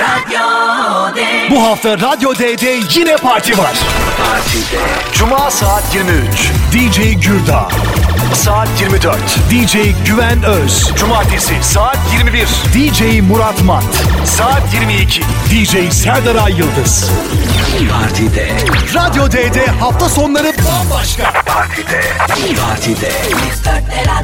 Radyo Bu hafta Radyo D'de yine parti var. Cuma saat 23. DJ Gürda. Saat 24. DJ Güven Öz. Cumartesi saat 21. DJ Murat Mat. Saat 22. DJ Serdar Ay Yıldız. Partide, Radyo D'de hafta sonları bambaşka. partide, partide. Dörtte